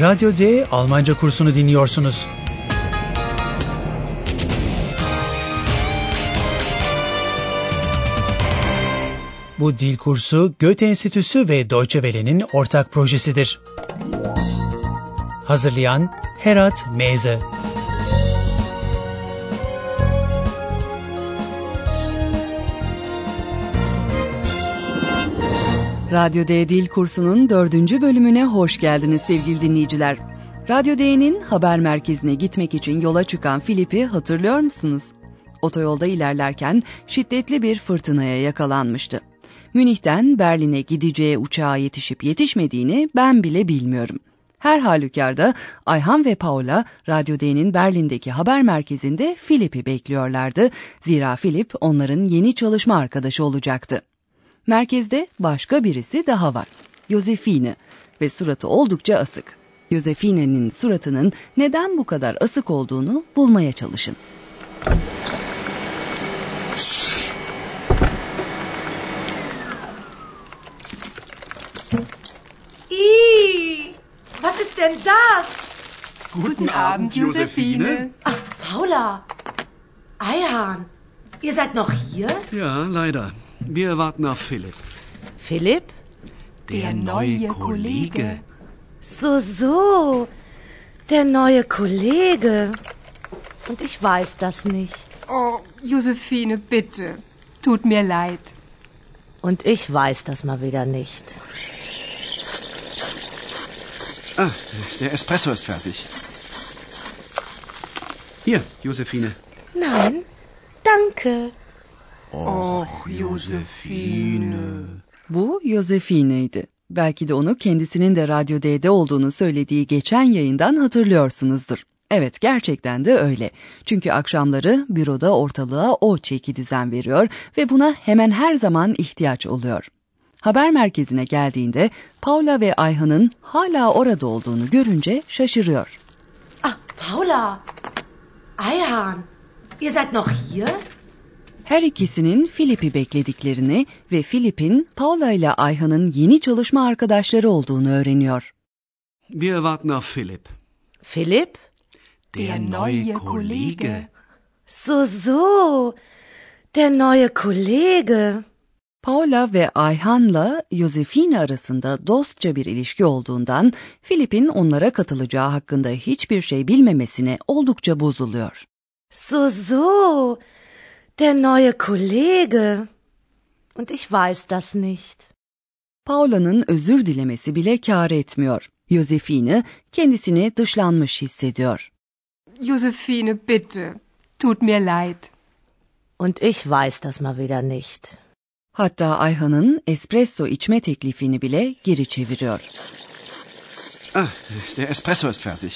Radyo D Almanca kursunu dinliyorsunuz. Bu dil kursu Goethe Enstitüsü ve Deutsche Welle'nin ortak projesidir. Hazırlayan Herat Meze Radyo D Dil Kursu'nun dördüncü bölümüne hoş geldiniz sevgili dinleyiciler. Radyo D'nin haber merkezine gitmek için yola çıkan Filip'i hatırlıyor musunuz? Otoyolda ilerlerken şiddetli bir fırtınaya yakalanmıştı. Münih'ten Berlin'e gideceği uçağa yetişip yetişmediğini ben bile bilmiyorum. Her halükarda Ayhan ve Paula Radyo D'nin Berlin'deki haber merkezinde Filip'i bekliyorlardı. Zira Filip onların yeni çalışma arkadaşı olacaktı. Merkezde başka birisi daha var. Josefine ve suratı oldukça asık. Josefine'nin suratının neden bu kadar asık olduğunu bulmaya çalışın. Ih, was ist denn das? Guten Abend, Josephine. Ach, Paula. Eihahn, ihr seid noch hier? Ja, leider. Wir warten auf Philipp. Philipp? Der neue Kollege. So, so. Der neue Kollege. Und ich weiß das nicht. Oh, Josephine, bitte. Tut mir leid. Und ich weiß das mal wieder nicht. Ah, der Espresso ist fertig. Hier, Josephine. Nein, danke. Och, Josephine. Bu Josefine'ydi. Belki de onu kendisinin de Radyo D'de olduğunu söylediği geçen yayından hatırlıyorsunuzdur. Evet gerçekten de öyle. Çünkü akşamları büroda ortalığa o çeki düzen veriyor ve buna hemen her zaman ihtiyaç oluyor. Haber merkezine geldiğinde Paula ve Ayhan'ın hala orada olduğunu görünce şaşırıyor. Ah, Paula. Eihahn, ihr seid noch hier? Her ikisinin Filip'i beklediklerini ve Filip'in Paula ile Ayhan'ın yeni çalışma arkadaşları olduğunu öğreniyor. Wir warten auf Philipp. Philipp? Der neue Kollege. So, so. Der neue Kollege. Paula ve Ayhan'la Josefine arasında dostça bir ilişki olduğundan Filip'in onlara katılacağı hakkında hiçbir şey bilmemesine oldukça bozuluyor. So, so. Der neue Kollege. Und ich weiß das nicht. Paula'nın özür dilemesi bile kâr etmiyor. Josefine kendisini dışlanmış hissediyor. Josephine, bitte. Tut mir leid. Und ich weiß das mal wieder nicht. Hatta Ayhan'ın espresso içme teklifini bile geri çeviriyor. Ah, der Espresso ist fertig.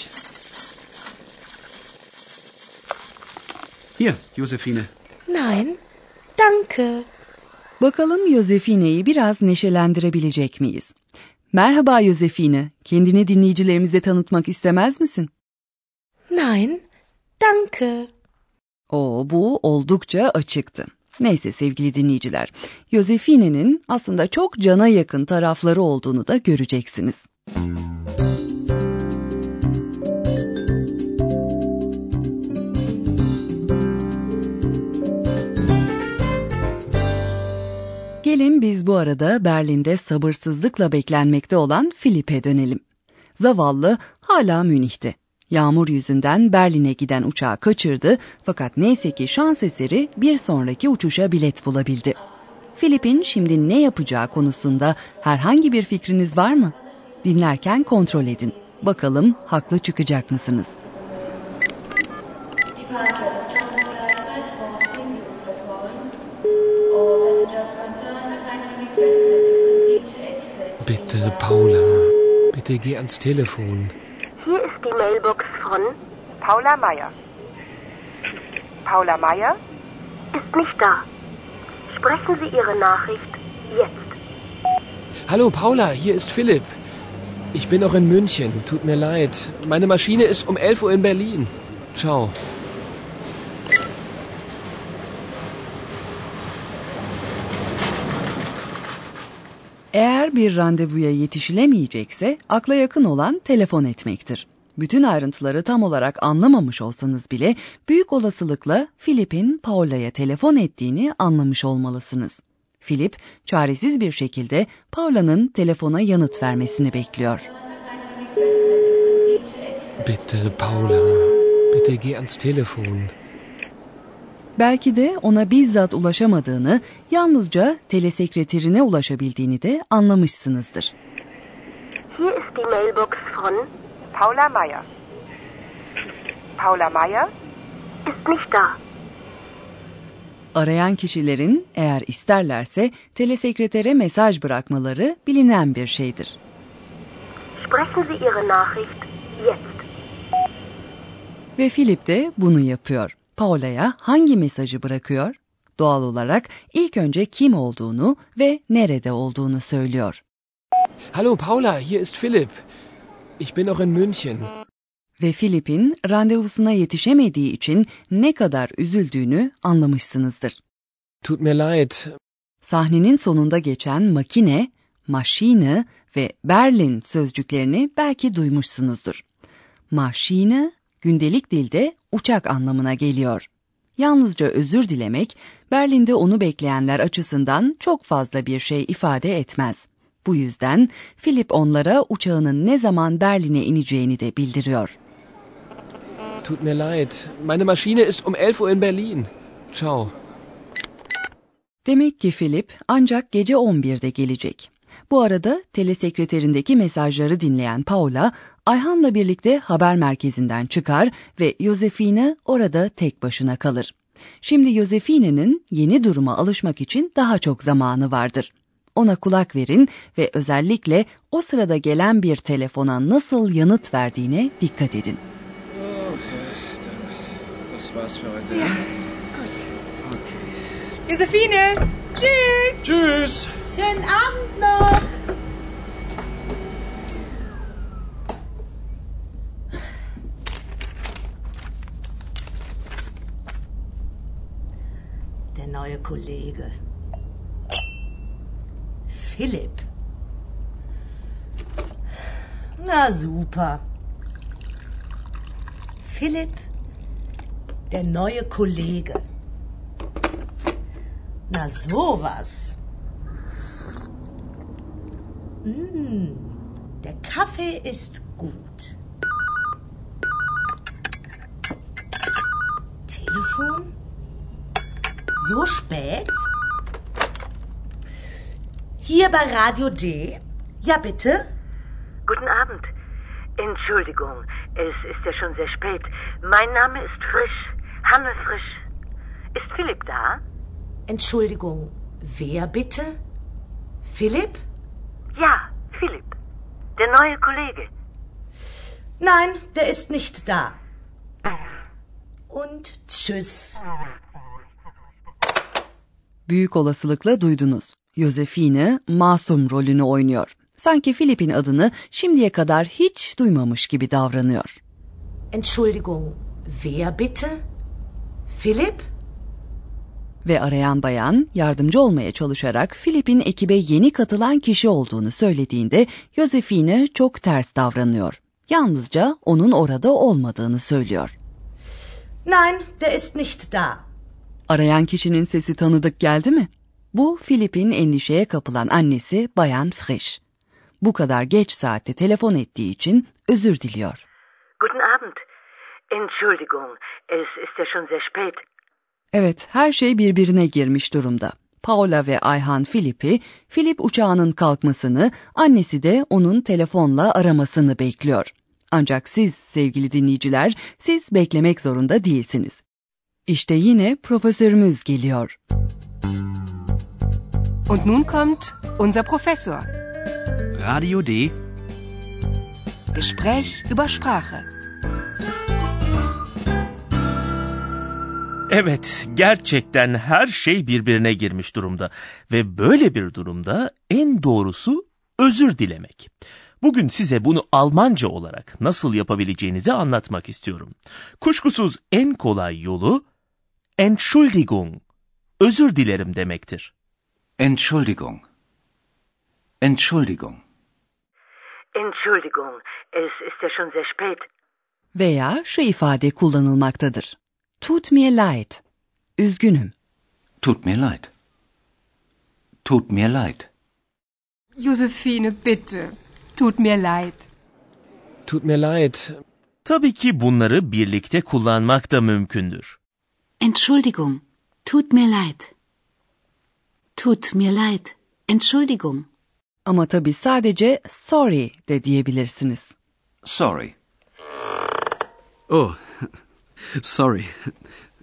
Hier, Josephine. Nein, danke. Bakalım Josefine'yi biraz neşelendirebilecek miyiz? Merhaba Josefine, kendini dinleyicilerimize tanıtmak istemez misin? Nein, danke. O bu oldukça açıktı. Neyse sevgili dinleyiciler, Josefine'nin aslında çok cana yakın tarafları olduğunu da göreceksiniz. Gelin biz bu arada Berlin'de sabırsızlıkla beklenmekte olan Filip'e dönelim. Zavallı hala Münih'te. Yağmur yüzünden Berlin'e giden uçağı kaçırdı fakat neyse ki şans eseri bir sonraki uçuşa bilet bulabildi. Filip'in şimdi ne yapacağı konusunda herhangi bir fikriniz var mı? Dinlerken kontrol edin. Bakalım haklı çıkacak mısınız? Bitte, Paula, bitte geh ans Telefon. Hier ist die Mailbox von Paula Meier. Paula Meier ist nicht da. Sprechen Sie Ihre Nachricht jetzt. Hallo, Paula, hier ist Philipp. Ich bin noch in München, tut mir leid. Meine Maschine ist um 11 Uhr in Berlin. Ciao. Eğer bir randevuya yetişilemeyecekse akla yakın olan telefon etmektir. Bütün ayrıntıları tam olarak anlamamış olsanız bile büyük olasılıkla Filip'in Paula'ya telefon ettiğini anlamış olmalısınız. Filip çaresiz bir şekilde Paula'nın telefona yanıt vermesini bekliyor. Bitte, Paula. Bitte geh ans Telefon. Belki de ona bizzat ulaşamadığını, yalnızca telesekreterine ulaşabildiğini de anlamışsınızdır. Hier ist die Mailbox von Paula Meier. Paula Meier? ist nicht da. Arayan kişilerin eğer isterlerse telesekretere mesaj bırakmaları bilinen bir şeydir. Sprechen Sie Ihre Nachricht jetzt. Ve Philip de bunu yapıyor. Paula'ya hangi mesajı bırakıyor? Doğal olarak ilk önce kim olduğunu ve nerede olduğunu söylüyor. Hallo Paula, hier ist Philipp. Ich bin noch in München. Ve Philip'in randevusuna yetişemediği için ne kadar üzüldüğünü anlamışsınızdır. Tut mir leid. Sahnenin sonunda geçen makine, maşine ve Berlin sözcüklerini belki duymuşsunuzdur. Maşine gündelik dilde uçak anlamına geliyor. Yalnızca özür dilemek Berlin'de onu bekleyenler açısından çok fazla bir şey ifade etmez. Bu yüzden Philip onlara uçağının ne zaman Berlin'e ineceğini de bildiriyor. Tut mir leid. Meine Maschine ist um 11 Uhr in Berlin. Ciao. Demek ki Philip ancak gece 11'de gelecek. Bu arada telesekreterindeki mesajları dinleyen Paula, Ayhan'la birlikte haber merkezinden çıkar ve Josefine orada tek başına kalır. Şimdi Josefine'nin yeni duruma alışmak için daha çok zamanı vardır. Ona kulak verin ve özellikle o sırada gelen bir telefona nasıl yanıt verdiğine dikkat edin. Ja. Josephine! Tschüss! Tschüss. Schönen Abend noch. Neue Kollege. Philipp. Na super. Philipp, der neue Kollege. Na sowas. Mm, der Kaffee ist gut. Telefon? So spät? Hier bei Radio D? Ja, bitte? Guten Abend. Entschuldigung, es ist ja schon sehr spät. Mein Name ist Frisch. Hanne Frisch. Ist Philipp da? Entschuldigung, wer bitte? Philipp? Ja, Philipp. Der neue Kollege. Nein, der ist nicht da. Und tschüss. Büyük olasılıkla duydunuz. Josefine masum rolünü oynuyor. Sanki Filip'in adını şimdiye kadar hiç duymamış gibi davranıyor. Entschuldigung, wer bitte? Philipp? Ve arayan bayan yardımcı olmaya çalışarak Filip'in ekibe yeni katılan kişi olduğunu söylediğinde Josefine çok ters davranıyor. Yalnızca onun orada olmadığını söylüyor. Nein, der ist nicht da. Arayan kişinin sesi tanıdık geldi mi? Bu Filip'in endişeye kapılan annesi Bayan Frisch. Bu kadar geç saatte telefon ettiği için özür diliyor. Guten Abend. Entschuldigung, es ist ja schon sehr spät. Evet, her şey birbirine girmiş durumda. Paula ve Ayhan Filip'i, Filip uçağının kalkmasını, annesi de onun telefonla aramasını bekliyor. Ancak siz sevgili dinleyiciler, siz beklemek zorunda değilsiniz. İşte yine profesörümüz geliyor. Und nun kommt unser Professor. Radio D. Gespräch über Sprache. Evet, gerçekten her şey birbirine girmiş durumda ve böyle bir durumda en doğrusu özür dilemek. Bugün size bunu Almanca olarak nasıl yapabileceğinizi anlatmak istiyorum. Kuşkusuz en kolay yolu Entschuldigung, özür dilerim demektir. Entschuldigung. Entschuldigung. Entschuldigung, es ist ja schon sehr spät. Veya şu ifade kullanılmaktadır. Tut mir leid. Üzgünüm. Tut mir leid. Tut mir leid. Josephine, bitte. Tut mir leid. Tut mir leid. Tabii ki bunları birlikte kullanmak da mümkündür. Entschuldigung. Tut mir leid. Tut mir leid. Entschuldigung. Ama tabii sadece sorry de diyebilirsiniz. Sorry. Oh, sorry.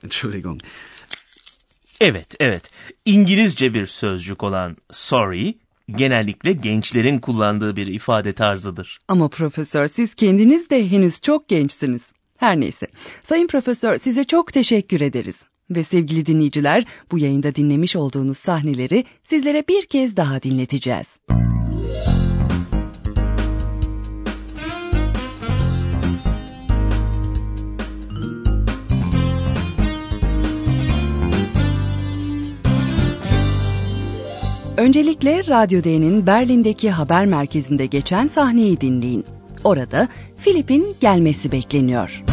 Entschuldigung. Evet, evet. İngilizce bir sözcük olan sorry genellikle gençlerin kullandığı bir ifade tarzıdır. Ama profesör siz kendiniz de henüz çok gençsiniz. Her neyse. Sayın profesör size çok teşekkür ederiz. Ve sevgili dinleyiciler bu yayında dinlemiş olduğunuz sahneleri sizlere bir kez daha dinleteceğiz. Öncelikle Radyo D'nin Berlin'deki haber merkezinde geçen sahneyi dinleyin. Orada Filip'in gelmesi bekleniyor.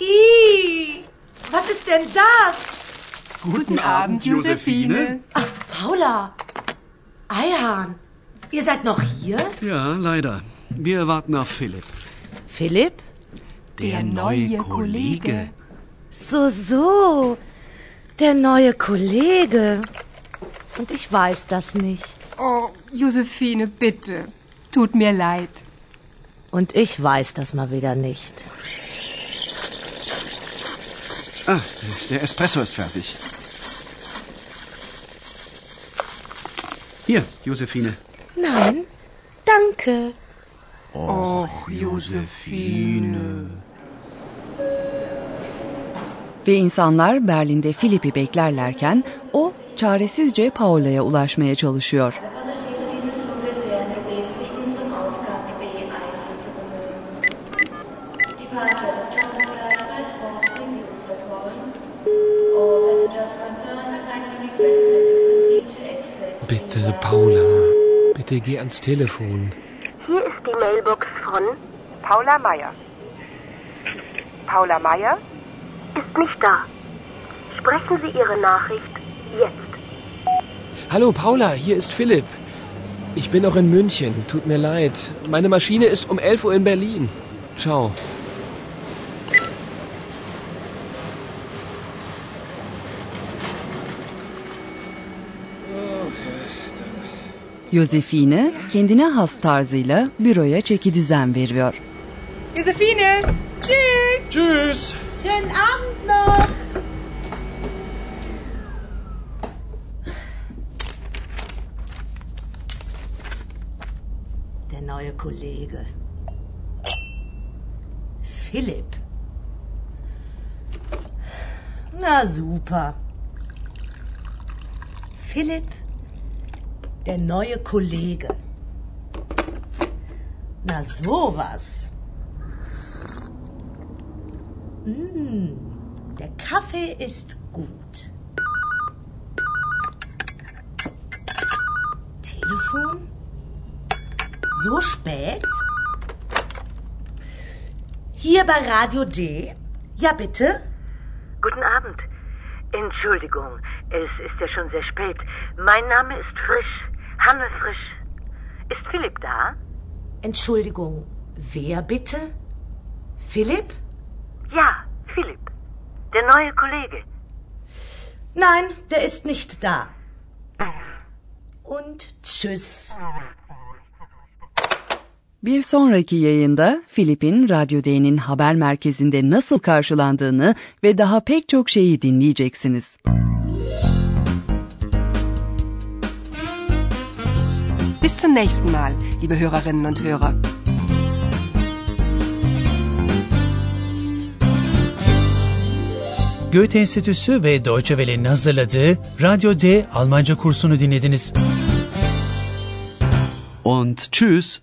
Ih, was ist denn das? Guten, Abend, Josephine. Ach, Paula. Eihahn, ihr seid noch hier? Ja, leider. Wir warten auf Philipp. Philipp? Der neue Kollege. So, so. Der neue Kollege. Und ich weiß das nicht. Oh, Josephine, bitte. Tut mir leid. Und ich weiß das mal wieder nicht. Ah, der Espresso ist fertig. Hier, Josephine. Nein, danke. Och, Josephine. Ve insanlar Berlin'de Filip'i beklerlerken o çaresizce Paula'ya ulaşmaya çalışıyor. Bitte, Paula. Bitte geh ans Telefon. Hier ist die Mailbox von Paula Meier. Paula Meier ist nicht da. Sprechen Sie Ihre Nachricht jetzt. Hallo, Paula, hier ist Philipp. Ich bin noch in München. Tut mir leid. Meine Maschine ist um 11 Uhr in Berlin. Ciao. Josefine kendine has tarzıyla büroya çeki düzen veriyor. Josephine, tschüss. Tschüss. Schönen Abend noch. Der neue Kollege. Philipp. Na super. Philipp, der neue Kollege. Na sowas. Mm, der Kaffee ist gut. Telefon? So spät? Hier bei Radio D? Ja, bitte? Guten Abend. Entschuldigung, es ist ja schon sehr spät. Mein Name ist Frisch, Hanne Frisch. Ist Philipp da? Entschuldigung, wer bitte? Philipp? Ja, Philipp. Der neue Kollege. Nein, der ist nicht da. Und tschüss. Bir sonraki yayında Filip'in Radyo D'nin haber merkezinde nasıl karşılandığını ve daha pek çok şeyi dinleyeceksiniz. Bis zum nächsten Mal, liebe Hörerinnen und Hörer. Goethe Enstitüsü ve Deutsche Welle'nin hazırladığı Radyo D Almanca kursunu dinlediniz. Und tschüss.